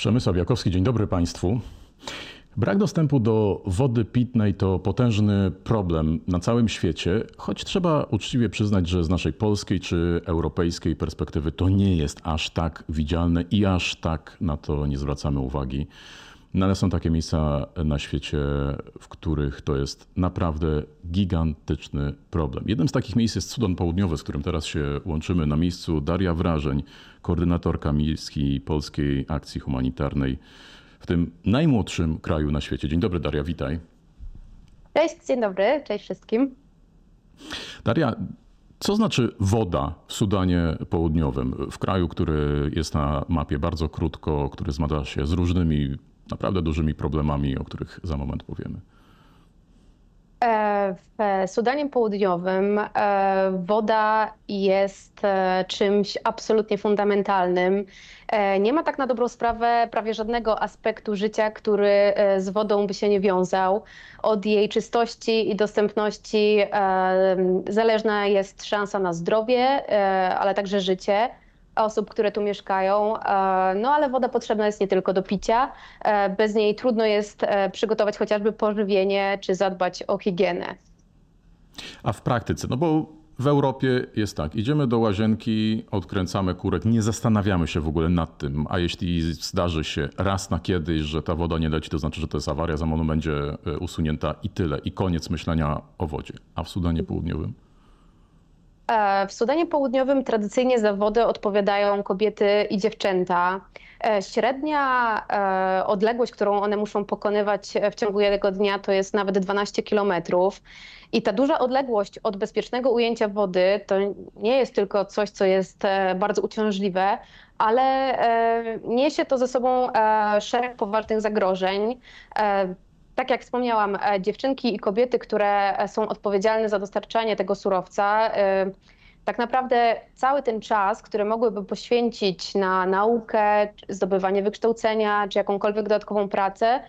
Przemysław Jakowski, dzień dobry Państwu. Brak dostępu do wody pitnej to potężny problem na całym świecie, choć trzeba uczciwie przyznać, że z naszej polskiej czy europejskiej perspektywy to nie jest aż tak widzialne i aż tak na to nie zwracamy uwagi. No ale są takie miejsca na świecie, w których to jest naprawdę gigantyczny problem. Jednym z takich miejsc jest Sudan Południowy, z którym teraz się łączymy. Na miejscu Daria Wrażeń, koordynatorka miejskiej polskiej akcji humanitarnej w tym najmłodszym kraju na świecie. Dzień dobry Daria, witaj. Cześć, dzień dobry, cześć wszystkim. Daria, co znaczy woda w Sudanie Południowym, w kraju, który jest na mapie bardzo krótko, który zmaga się z różnymi naprawdę dużymi problemami, o których za moment powiemy. E, w Sudanie Południowym e, woda jest e, czymś absolutnie fundamentalnym. Nie ma tak na dobrą sprawę prawie żadnego aspektu życia, który z wodą by się nie wiązał. Od jej czystości i dostępności zależna jest szansa na zdrowie, ale także życie osób, które tu mieszkają. E, no ale woda potrzebna jest nie tylko do picia. E, bez niej trudno jest e, przygotować chociażby pożywienie czy zadbać o higienę. A w praktyce, no bo w Europie jest tak, idziemy do łazienki, odkręcamy kurek, nie zastanawiamy się w ogóle nad tym, a jeśli zdarzy się raz na kiedyś, że ta woda nie leci, to znaczy, że to jest awaria, za moment będzie usunięta i tyle, i koniec myślenia o wodzie. A w Sudanie Południowym? E, w Sudanie Południowym tradycyjnie za wodę odpowiadają kobiety i dziewczęta. E, średnia e, odległość, którą one muszą pokonywać w ciągu jednego dnia, to jest nawet 12 kilometrów. I ta duża odległość od bezpiecznego ujęcia wody to nie jest tylko coś, co jest bardzo uciążliwe, ale niesie to ze sobą szereg poważnych zagrożeń tak jak wspomniałam, e, dziewczynki i kobiety, które e, są odpowiedzialne za dostarczanie tego surowca, e, tak naprawdę cały ten czas, który mogłyby poświęcić na naukę, zdobywanie wykształcenia czy jakąkolwiek dodatkową pracę,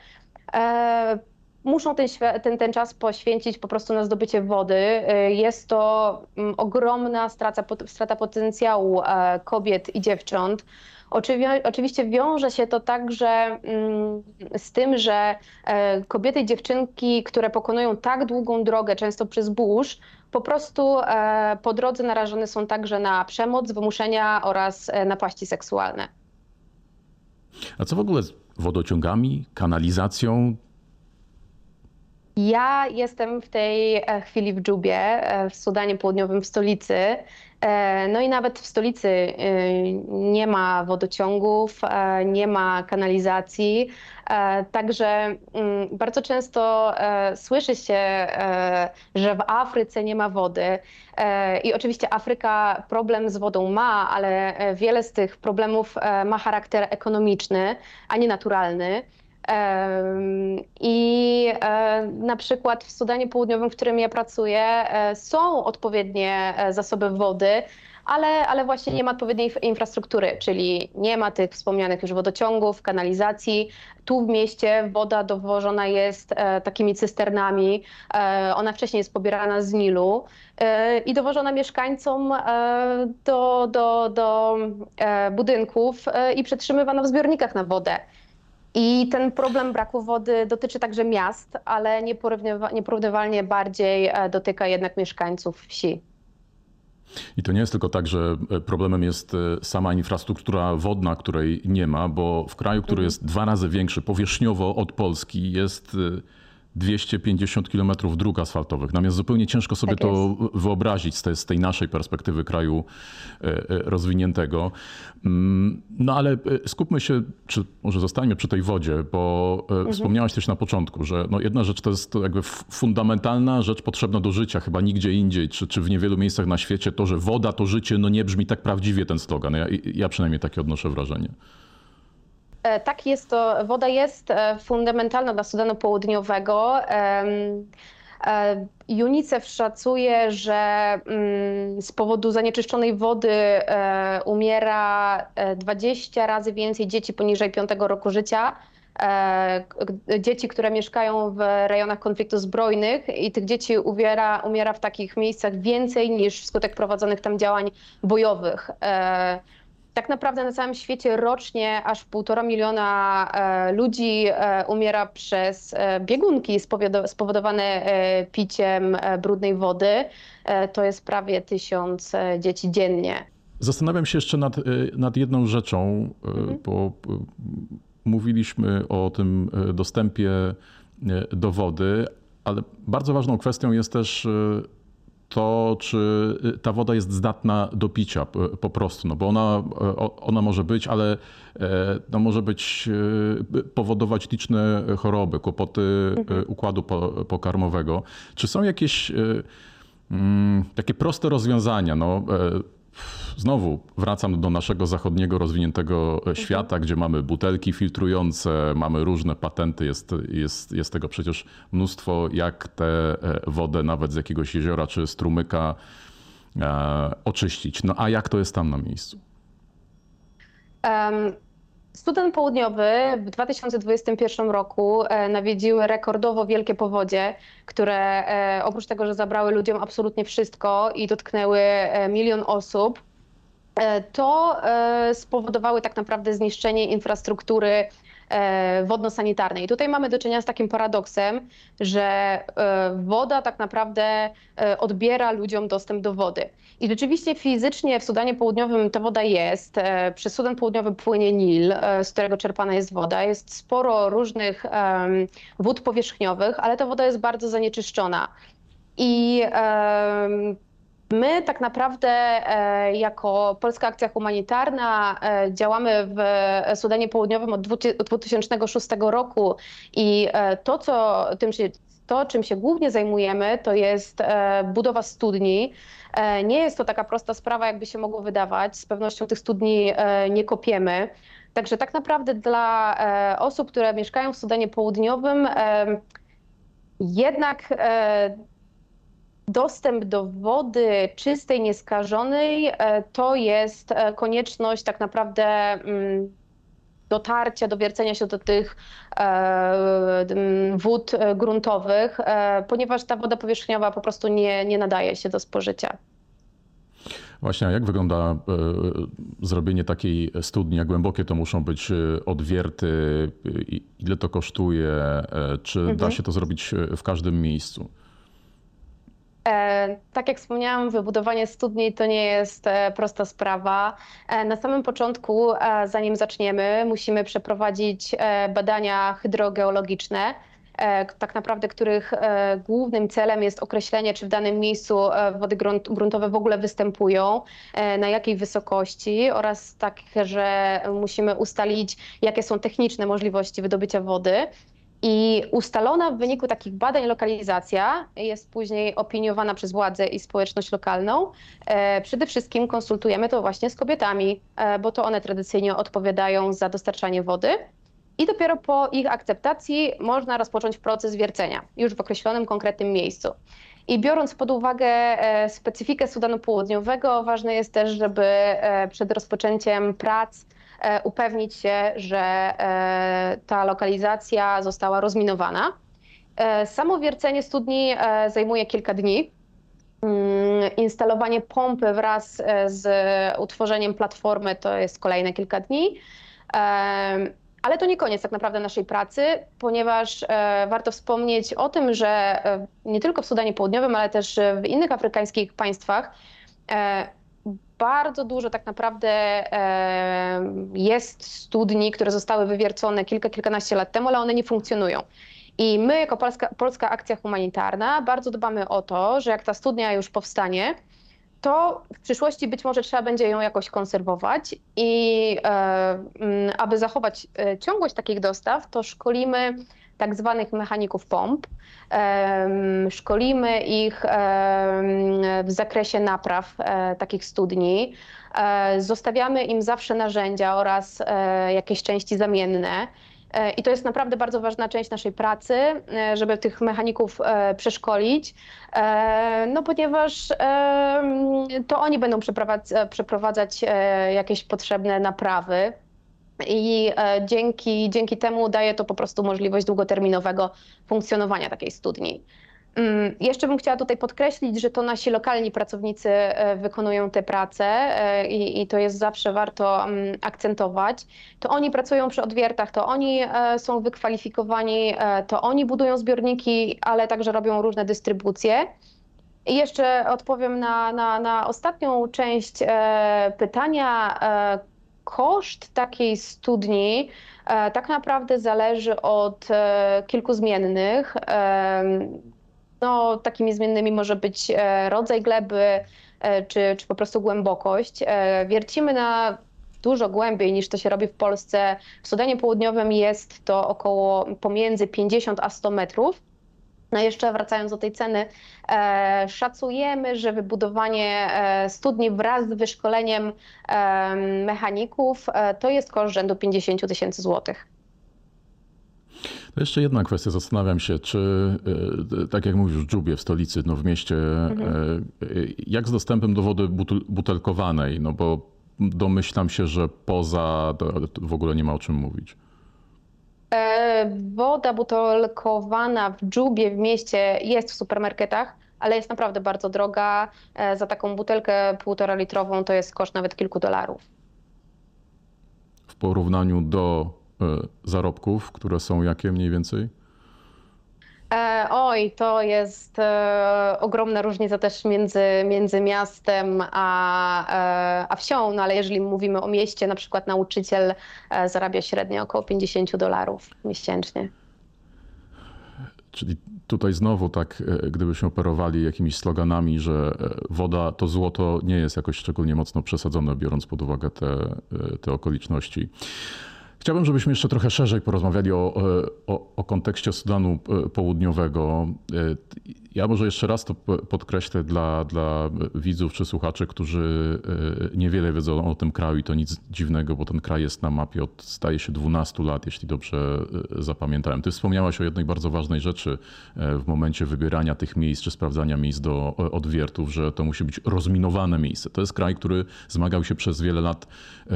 muszą ten, ten, ten czas poświęcić po prostu na zdobycie wody. Jest to mm, ogromna strata, strata potencjału kobiet i dziewcząt. Oczywiście wiąże się to także mm, z tym, że e, kobiety i dziewczynki, które pokonują tak długą drogę, często przez burz, po prostu e, po drodze narażone są także na przemoc, wymuszenia oraz e, napaści seksualne. A co w ogóle z wodociągami, kanalizacją? Ja jestem w tej chwili w Dżubie, w Sudanie Południowym, w stolicy. E, no i nawet w stolicy e, nie ma wodociągów, e, nie ma kanalizacji. Także mm, bardzo często słyszy się, że w Afryce nie ma wody. I oczywiście Afryka problem z wodą ma, ale wiele z tych problemów ma charakter ekonomiczny, a nie naturalny. I na przykład w Sudanie Południowym, w którym ja pracuję, e, są odpowiednie e, zasoby wody, ale, ale właśnie nie ma odpowiedniej infrastruktury, czyli nie ma tych wspomnianych już wodociągów, kanalizacji. Tu w mieście woda dowożona jest e, takimi cysternami. ona wcześniej jest pobierana z Nilu i dowożona mieszkańcom do, do, do budynków i przetrzymywana w zbiornikach na wodę. I ten problem braku wody dotyczy także miast, ale nieporównywalnie bardziej e, dotyka jednak mieszkańców wsi. I to nie jest tylko tak, że e, problemem jest e, sama infrastruktura wodna, której nie ma, bo w kraju, który mhm. jest dwa razy większy powierzchniowo od Polski, jest 250 kilometrów dróg asfaltowych. Nam jest zupełnie ciężko sobie tak to wyobrazić z tej, z tej, naszej perspektywy kraju e, e, rozwiniętego. Mm, no ale e, skupmy się, czy może zostańmy przy tej wodzie, bo mhm. wspomniałaś też na początku, że no jedna rzecz to jest jakby fundamentalna rzecz potrzebna do życia, chyba nigdzie indziej, czy, czy w niewielu miejscach na świecie to, że woda to życie, no nie brzmi tak prawdziwie ten slogan. Ja, ja przynajmniej takie odnoszę wrażenie. E, tak, jest to, woda jest e, fundamentalna dla Sudanu Południowego. E, UNICEF szacuje, że mm, z powodu zanieczyszczonej wody umiera 20 razy więcej dzieci poniżej 5 roku życia. Dzieci, które mieszkają w rejonach konfliktów zbrojnych i tych dzieci umiera, umiera w takich miejscach więcej niż wskutek prowadzonych tam działań bojowych. Tak naprawdę na całym świecie rocznie aż półtora miliona e, ludzi e, umiera przez e, biegunki spowodowane piciem brudnej wody. To jest prawie tysiąc dzieci dziennie. Zastanawiam się jeszcze nad, nad jedną rzeczą, mhm. bo mówiliśmy o tym dostępie do wody, ale bardzo ważną kwestią jest też to, czy y, ta woda jest zdatna do picia po prostu, no bo ona, ona może być, ale e, no może być, y, powodować liczne choroby, kłopoty mhm. układu pokarmowego. Czy są jakieś mm, takie proste rozwiązania? No, e, Znowu wracam do naszego zachodniego, rozwiniętego mhm. świata, gdzie mamy butelki filtrujące, mamy różne patenty, jest, jest, jest tego przecież mnóstwo, jak tę e, wodę nawet z jakiegoś jeziora czy strumyka e, oczyścić. No a jak to jest tam na miejscu? Um. Sudan Południowy w 2021 roku e, nawiedziły rekordowo wielkie powodzie, które oprócz tego, że zabrały ludziom absolutnie wszystko i dotknęły milion osób, E, to e, spowodowały tak naprawdę zniszczenie infrastruktury e, wodno-sanitarnej. Tutaj mamy do czynienia z takim paradoksem, że woda tak naprawdę odbiera ludziom dostęp do wody. I rzeczywiście fizycznie w Sudanie Południowym ta woda jest. Przez Sudan Południowy płynie Nil, z którego czerpana jest woda. Jest sporo różnych wód powierzchniowych, ale ta woda jest bardzo zanieczyszczona. I My tak naprawdę e, jako Polska Akcja Humanitarna e, działamy w Sudanie Południowym od 2006 roku i e, to, co tym się, to, czym się głównie zajmujemy, to jest budowa studni. Nie jest to taka prosta sprawa, jakby się mogło wydawać. Z pewnością tych studni nie kopiemy. Także tak naprawdę dla osób, które mieszkają w Sudanie Południowym, jednak dostęp do wody czystej, nieskażonej e, to jest e, konieczność tak naprawdę mm, dotarcia, dowiercenia się do tych e, wód gruntowych, ponieważ ta woda powierzchniowa po prostu nie, nie nadaje się do spożycia. Właśnie, a jak wygląda zrobienie takiej studni? Jak głębokie to muszą być odwierty? Ile to kosztuje? Czy mhm. da się to zrobić w każdym miejscu? E, tak jak wspomniałam, wybudowanie studni to nie jest e, prosta sprawa. E, na samym początku, zanim zaczniemy, musimy przeprowadzić badania hydrogeologiczne, tak naprawdę których głównym celem jest określenie, czy w danym miejscu wody gruntowe w ogóle występują, na jakiej wysokości oraz tak, że musimy ustalić, jakie są techniczne możliwości wydobycia wody. I ustalona w wyniku takich badań lokalizacja jest później opiniowana przez władze i społeczność lokalną. E, przede wszystkim konsultujemy to właśnie z kobietami, e, bo to one tradycyjnie odpowiadają za dostarczanie wody. I dopiero po ich akceptacji można rozpocząć proces wiercenia, już w określonym konkretnym miejscu. I biorąc pod uwagę e, specyfikę Sudanu Południowego, ważne jest też, żeby przed rozpoczęciem prac upewnić się, że e, ta lokalizacja została rozminowana. E, samo wiercenie studni zajmuje kilka dni. Mm, instalowanie pompy wraz z utworzeniem platformy to jest kolejne kilka dni. Ale to nie koniec tak naprawdę naszej pracy, ponieważ warto wspomnieć o tym, że nie tylko w Sudanie Południowym, ale też w innych afrykańskich państwach bardzo dużo tak naprawdę jest studni, które zostały wywiercone kilka, kilkanaście lat temu, ale one nie funkcjonują. I my, jako Polska, Polska Akcja Humanitarna, bardzo dbamy o to, że jak ta studnia już powstanie, to w przyszłości być może trzeba będzie ją jakoś konserwować i e, aby zachować e, ciągłość takich dostaw, to szkolimy tak zwanych mechaników pomp. Szkolimy ich w zakresie napraw e, takich studni. E, zostawiamy im zawsze narzędzia oraz e, jakieś części zamienne. I to jest naprawdę bardzo ważna część naszej pracy, żeby tych mechaników przeszkolić, no ponieważ to oni będą przeprowadzać jakieś potrzebne naprawy. I e, dzięki, dzięki temu daje to po prostu możliwość długoterminowego funkcjonowania takiej studni. Mm, jeszcze bym chciała tutaj podkreślić, że to nasi lokalni pracownicy e, wykonują te prace e, i, i, to jest zawsze warto mm, akcentować. To oni pracują przy odwiertach, to oni są wykwalifikowani, to oni budują zbiorniki, ale także robią różne dystrybucje. I jeszcze odpowiem na, na, na ostatnią część pytania. Koszt takiej studni tak naprawdę zależy od kilku zmiennych. No, takimi zmiennymi może być e, rodzaj gleby e, czy, czy po prostu głębokość. E, wiercimy na dużo głębiej niż to się robi w Polsce. W Sudanie Południowym jest to około pomiędzy 50 a 100 metrów. No jeszcze wracając do tej ceny, e, szacujemy, że wybudowanie e, studni wraz z wyszkoleniem e, mechaników to jest koszt rzędu 50 tysięcy złotych. To jeszcze jedna kwestia. Zastanawiam się, czy tak jak mówisz w Dżubie, w stolicy, no w mieście, mhm. Jak z dostępem do wody butelkowanej? No bo domyślam się, że poza w ogóle nie ma o czym mówić. E, woda butelkowana w Dżubie w mieście jest w supermarketach, ale jest naprawdę bardzo droga. Za taką butelkę półtora litrową to jest koszt nawet kilku dolarów. W porównaniu do E, zarobków, które są jakie mniej więcej? E, oj, to jest e, ogromna różnica też między, między miastem a, e, a wsią, no ale jeżeli mówimy o mieście, na przykład nauczyciel e, zarabia średnio około 50 dolarów miesięcznie. Czyli tutaj znowu tak, e, gdybyśmy operowali jakimiś sloganami, że woda to złoto nie jest jakoś szczególnie mocno przesadzone, biorąc pod uwagę te, te okoliczności. Chciałbym, żebyśmy jeszcze trochę szerzej porozmawiali o, e, o, o, kontekście Sudanu e, Południowego. E, ja może jeszcze raz to podkreślę dla, dla widzów czy słuchaczy, którzy niewiele wiedzą o tym kraju i to nic dziwnego, bo ten kraj jest na mapie od, staje się, 12 lat, jeśli dobrze zapamiętałem. Ty wspomniałaś o jednej bardzo ważnej rzeczy w momencie wybierania tych miejsc czy sprawdzania miejsc do odwiertów, że to musi być rozminowane miejsce. To jest kraj, który zmagał się przez wiele lat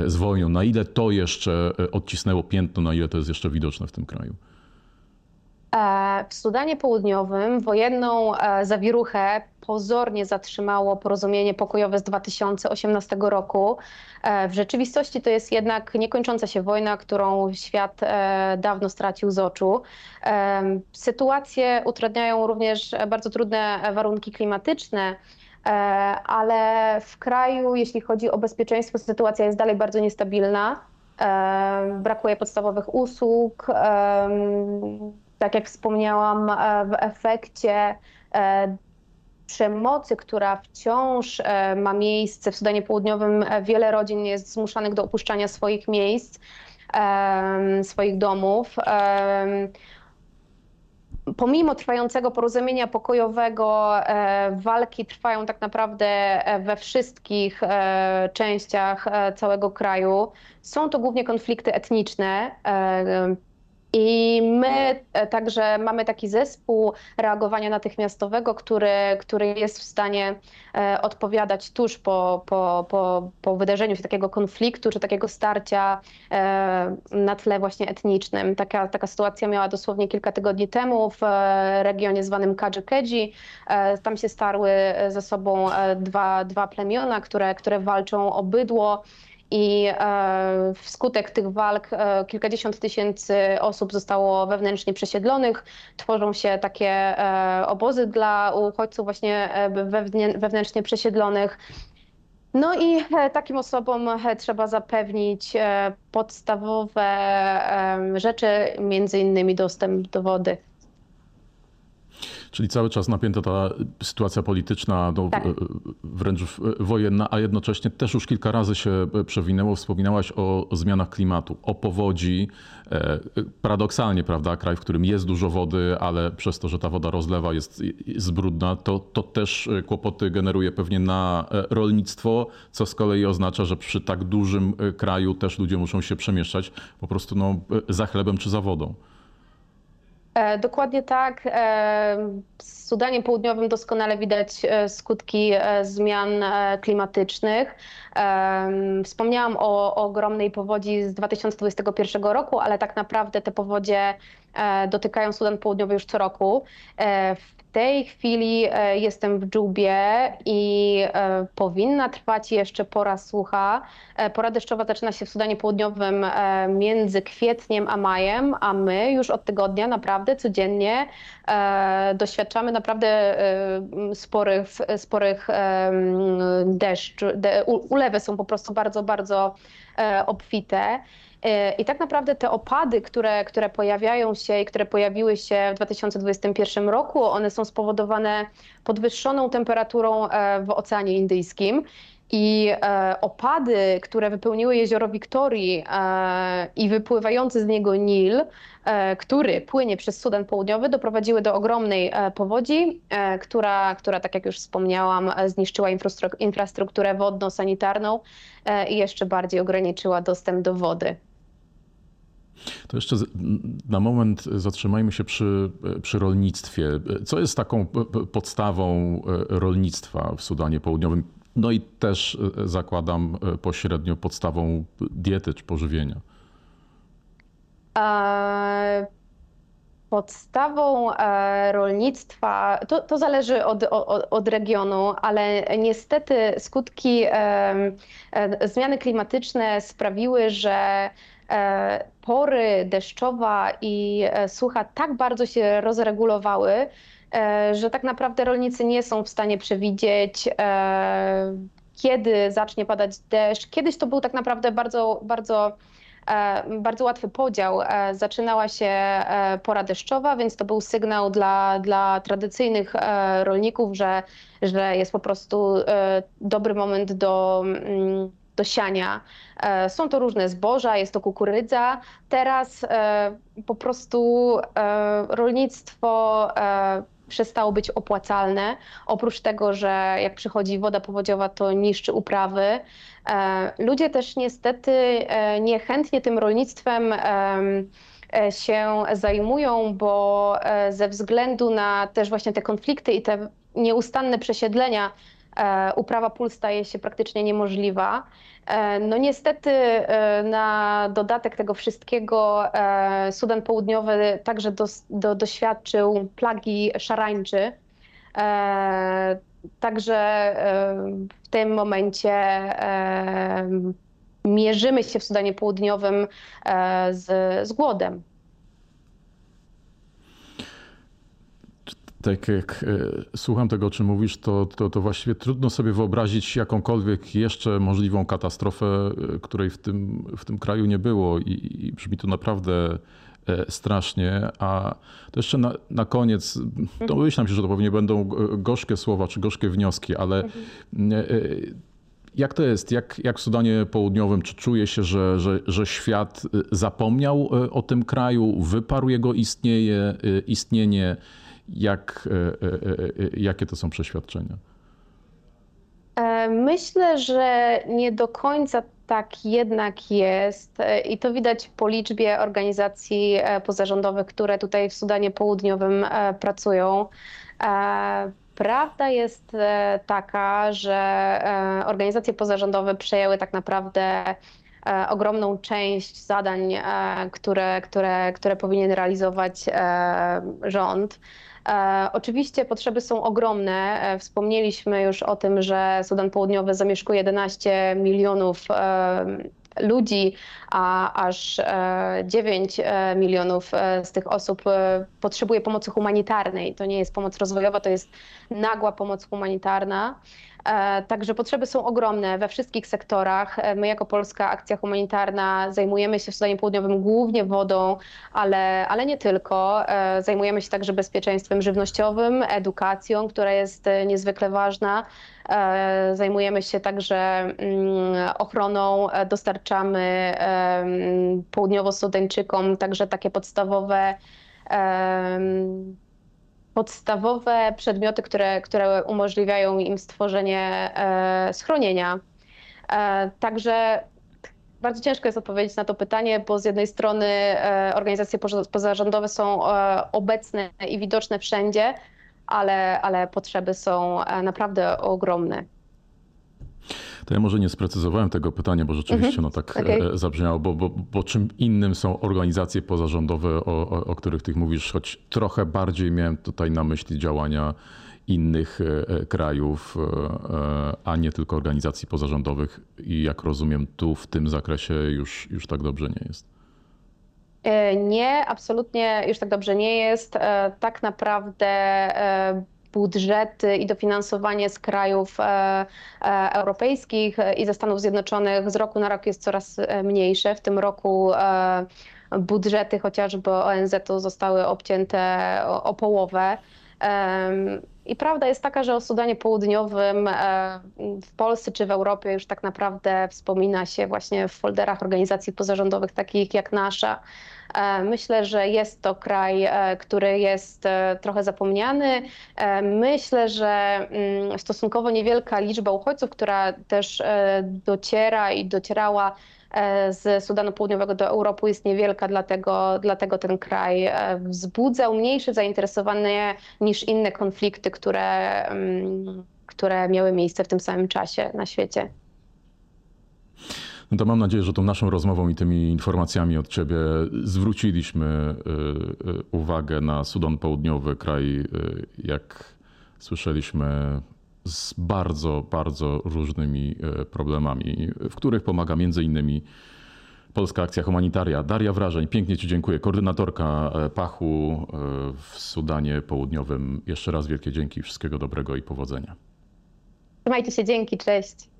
z wojną. Na ile to jeszcze odcinka piętno, na ile to jest jeszcze widoczne w tym kraju? E, w Sudanie Południowym wojenną e, zawiruchę pozornie zatrzymało porozumienie pokojowe z 2018 roku. E, w rzeczywistości to jest jednak niekończąca się wojna, którą świat dawno stracił z oczu. Sytuację utrudniają również bardzo trudne warunki klimatyczne ale w kraju, jeśli chodzi o bezpieczeństwo, sytuacja jest dalej bardzo niestabilna brakuje podstawowych usług. Tak jak wspomniałam, e, w efekcie e, przemocy, która wciąż e, ma miejsce w Sudanie Południowym, wiele rodzin jest zmuszanych do opuszczania swoich miejsc, swoich domów pomimo trwającego porozumienia pokojowego, e, walki trwają tak naprawdę e, we wszystkich e, częściach całego kraju. Są to głównie konflikty etniczne. I my e, także mamy taki zespół reagowania natychmiastowego, który, który jest w stanie e, odpowiadać tuż po, po, po, po wydarzeniu się takiego konfliktu czy takiego starcia e, na tle właśnie etnicznym. Taka, taka sytuacja miała dosłownie kilka tygodni temu w regionie zwanym Kadży-Kedzi. Tam się starły ze sobą dwa, dwa plemiona, które, które walczą o bydło. I e, wskutek tych walk e, kilkadziesiąt tysięcy osób zostało wewnętrznie przesiedlonych. Tworzą się takie e, obozy dla uchodźców właśnie wewnętrznie przesiedlonych. No i takim osobom trzeba zapewnić podstawowe rzeczy, między innymi dostęp do wody. Czyli cały czas napięta ta sytuacja polityczna, no, tak. wręcz wojenna, a jednocześnie też już kilka razy się przewinęło. Wspominałaś o zmianach klimatu, o powodzi. E, paradoksalnie, prawda, kraj, w którym jest dużo wody, ale przez to, że ta woda rozlewa jest, jest brudna, to, to też kłopoty generuje pewnie na e, rolnictwo, co z kolei oznacza, że przy tak dużym e, kraju też ludzie muszą się przemieszczać po prostu no, za chlebem czy za wodą. E, dokładnie tak. E, w Sudanie Południowym doskonale widać e, skutki zmian klimatycznych. Wspomniałam o, o ogromnej powodzi z 2021 roku, ale tak naprawdę te powodzie dotykają Sudan Południowy już co roku. Tej chwili jestem w Dżubie i powinna trwać jeszcze pora sucha. Pora deszczowa zaczyna się w Sudanie Południowym między kwietniem a majem, a my już od tygodnia naprawdę codziennie doświadczamy naprawdę sporych, sporych deszczu. Ulewy są po prostu bardzo, bardzo obfite. I tak naprawdę te opady, które, które pojawiają się i które pojawiły się w 2021 roku, one są spowodowane podwyższoną temperaturą e, w Oceanie Indyjskim. I e, opady, które wypełniły jezioro Wiktorii e, i wypływający z niego Nil, e, który płynie przez Sudan Południowy, doprowadziły do ogromnej e, powodzi, e, która, która, tak jak już wspomniałam, zniszczyła infrastrukturę wodno-sanitarną i jeszcze bardziej ograniczyła dostęp do wody. To jeszcze na moment zatrzymajmy się przy, przy rolnictwie. Co jest taką podstawą e, rolnictwa w Sudanie Południowym? No i też e, zakładam e, pośrednio podstawą diety czy pożywienia. Podstawą rolnictwa to, to zależy od, od, od, regionu, ale niestety skutki zmiany klimatyczne sprawiły, że pory deszczowa i e, sucha tak bardzo się rozregulowały, e, że tak naprawdę rolnicy nie są w stanie przewidzieć, kiedy zacznie padać deszcz. Kiedyś to był tak naprawdę bardzo, bardzo, bardzo łatwy podział. Zaczynała się pora deszczowa, więc to był sygnał dla, dla tradycyjnych rolników, że, że jest po prostu dobry moment do mm, do siania. E, są to różne zboża, jest to kukurydza. Teraz e, po prostu e, rolnictwo przestało być opłacalne. Oprócz tego, że jak przychodzi woda powodziowa, to niszczy uprawy. Ludzie też niestety niechętnie tym rolnictwem się zajmują, bo ze względu na też właśnie te konflikty i te nieustanne przesiedlenia uprawa pól staje się praktycznie niemożliwa. E, no niestety e, na dodatek tego wszystkiego Sudan Południowy także do, do, doświadczył plagi szarańczy. Także w tym momencie mierzymy się w Sudanie Południowym z, z głodem. Tak jak e, słucham tego, o czym mówisz, to, to, to właściwie trudno sobie wyobrazić jakąkolwiek jeszcze możliwą katastrofę, e, której w tym, w tym kraju nie było i, i brzmi to naprawdę e, strasznie. A to jeszcze na, na koniec, to myślałem się, że to pewnie będą gorzkie słowa czy gorzkie wnioski, ale jak to jest? Jak, jak w Sudanie Południowym? Czy czuje się, że, że, że świat zapomniał o tym kraju, wyparł jego istnieje, istnienie? Jak, e, e, e, jakie to są przeświadczenia? Myślę, że nie do końca tak jednak jest i to widać po liczbie organizacji pozarządowych, które tutaj w Sudanie Południowym pracują. Prawda jest taka, że organizacje pozarządowe przejęły tak naprawdę ogromną część zadań, które, które, które powinien realizować rząd. E, oczywiście potrzeby są ogromne. E, wspomnieliśmy już o tym, że Sudan Południowy zamieszkuje 11 milionów e, ludzi, a aż 9 milionów z tych osób potrzebuje pomocy humanitarnej. To nie jest pomoc rozwojowa, to jest nagła pomoc humanitarna. E, także potrzeby są ogromne we wszystkich sektorach. E, my jako Polska Akcja Humanitarna zajmujemy się w Sudanie Południowym głównie wodą, ale, ale nie tylko. E, zajmujemy się także bezpieczeństwem żywnościowym, edukacją, która jest niezwykle ważna. Zajmujemy się także mm, ochroną, dostarczamy południowo-sudańczykom także takie podstawowe podstawowe przedmioty, które, które umożliwiają im stworzenie e, schronienia. E, także bardzo ciężko jest odpowiedzieć na to pytanie, bo z jednej strony e, organizacje pozarządowe są obecne i widoczne wszędzie, ale, ale potrzeby są naprawdę ogromne. To ja może nie sprecyzowałem tego pytania, bo rzeczywiście no tak e, zabrzmiało, bo, bo, bo czym innym są organizacje pozarządowe, o, o, o których tych mówisz, choć trochę bardziej miałem tutaj na myśli działania innych e, e, krajów, a nie tylko organizacji pozarządowych i jak rozumiem tu w tym zakresie już, już tak dobrze nie jest. Nie, absolutnie już tak dobrze nie jest. Tak naprawdę budżety i dofinansowanie z krajów e, e, europejskich i ze Stanów Zjednoczonych z roku na rok jest coraz e, mniejsze. W tym roku budżety chociażby ONZ-u zostały obcięte o, połowę. I prawda jest taka, że o Sudanie Południowym w Polsce czy w Europie już tak naprawdę wspomina się właśnie w folderach organizacji pozarządowych takich jak nasza. E, Myślę, że jest to kraj, e, który jest e, trochę zapomniany. Myślę, że mm, stosunkowo niewielka liczba uchodźców, która też dociera i docierała z Sudanu Południowego do Europy jest niewielka, dlatego, dlatego ten kraj wzbudzał mniejsze zainteresowanie niż inne konflikty, które, mm, które miały miejsce w tym samym czasie na świecie. No to mam nadzieję, że tą naszą rozmową i tymi informacjami od Ciebie zwróciliśmy y, y, uwagę na Sudan Południowy, kraj, y, jak słyszeliśmy, z bardzo, bardzo różnymi problemami, w których pomaga między innymi Polska Akcja Humanitaria. Daria Wrażeń, pięknie Ci dziękuję. Koordynatorka e, Pachu y, w Sudanie Południowym. Jeszcze raz wielkie dzięki, wszystkiego dobrego i powodzenia. Trzymajcie się, dzięki, cześć.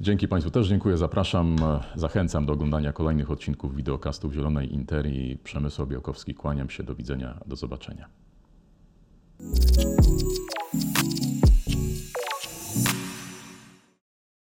Dzięki Państwu też dziękuję. Zapraszam, zachęcam do oglądania kolejnych odcinków wideokastów Zielonej Interii. Przemysł Białkowski, kłaniam się. Do widzenia, do zobaczenia.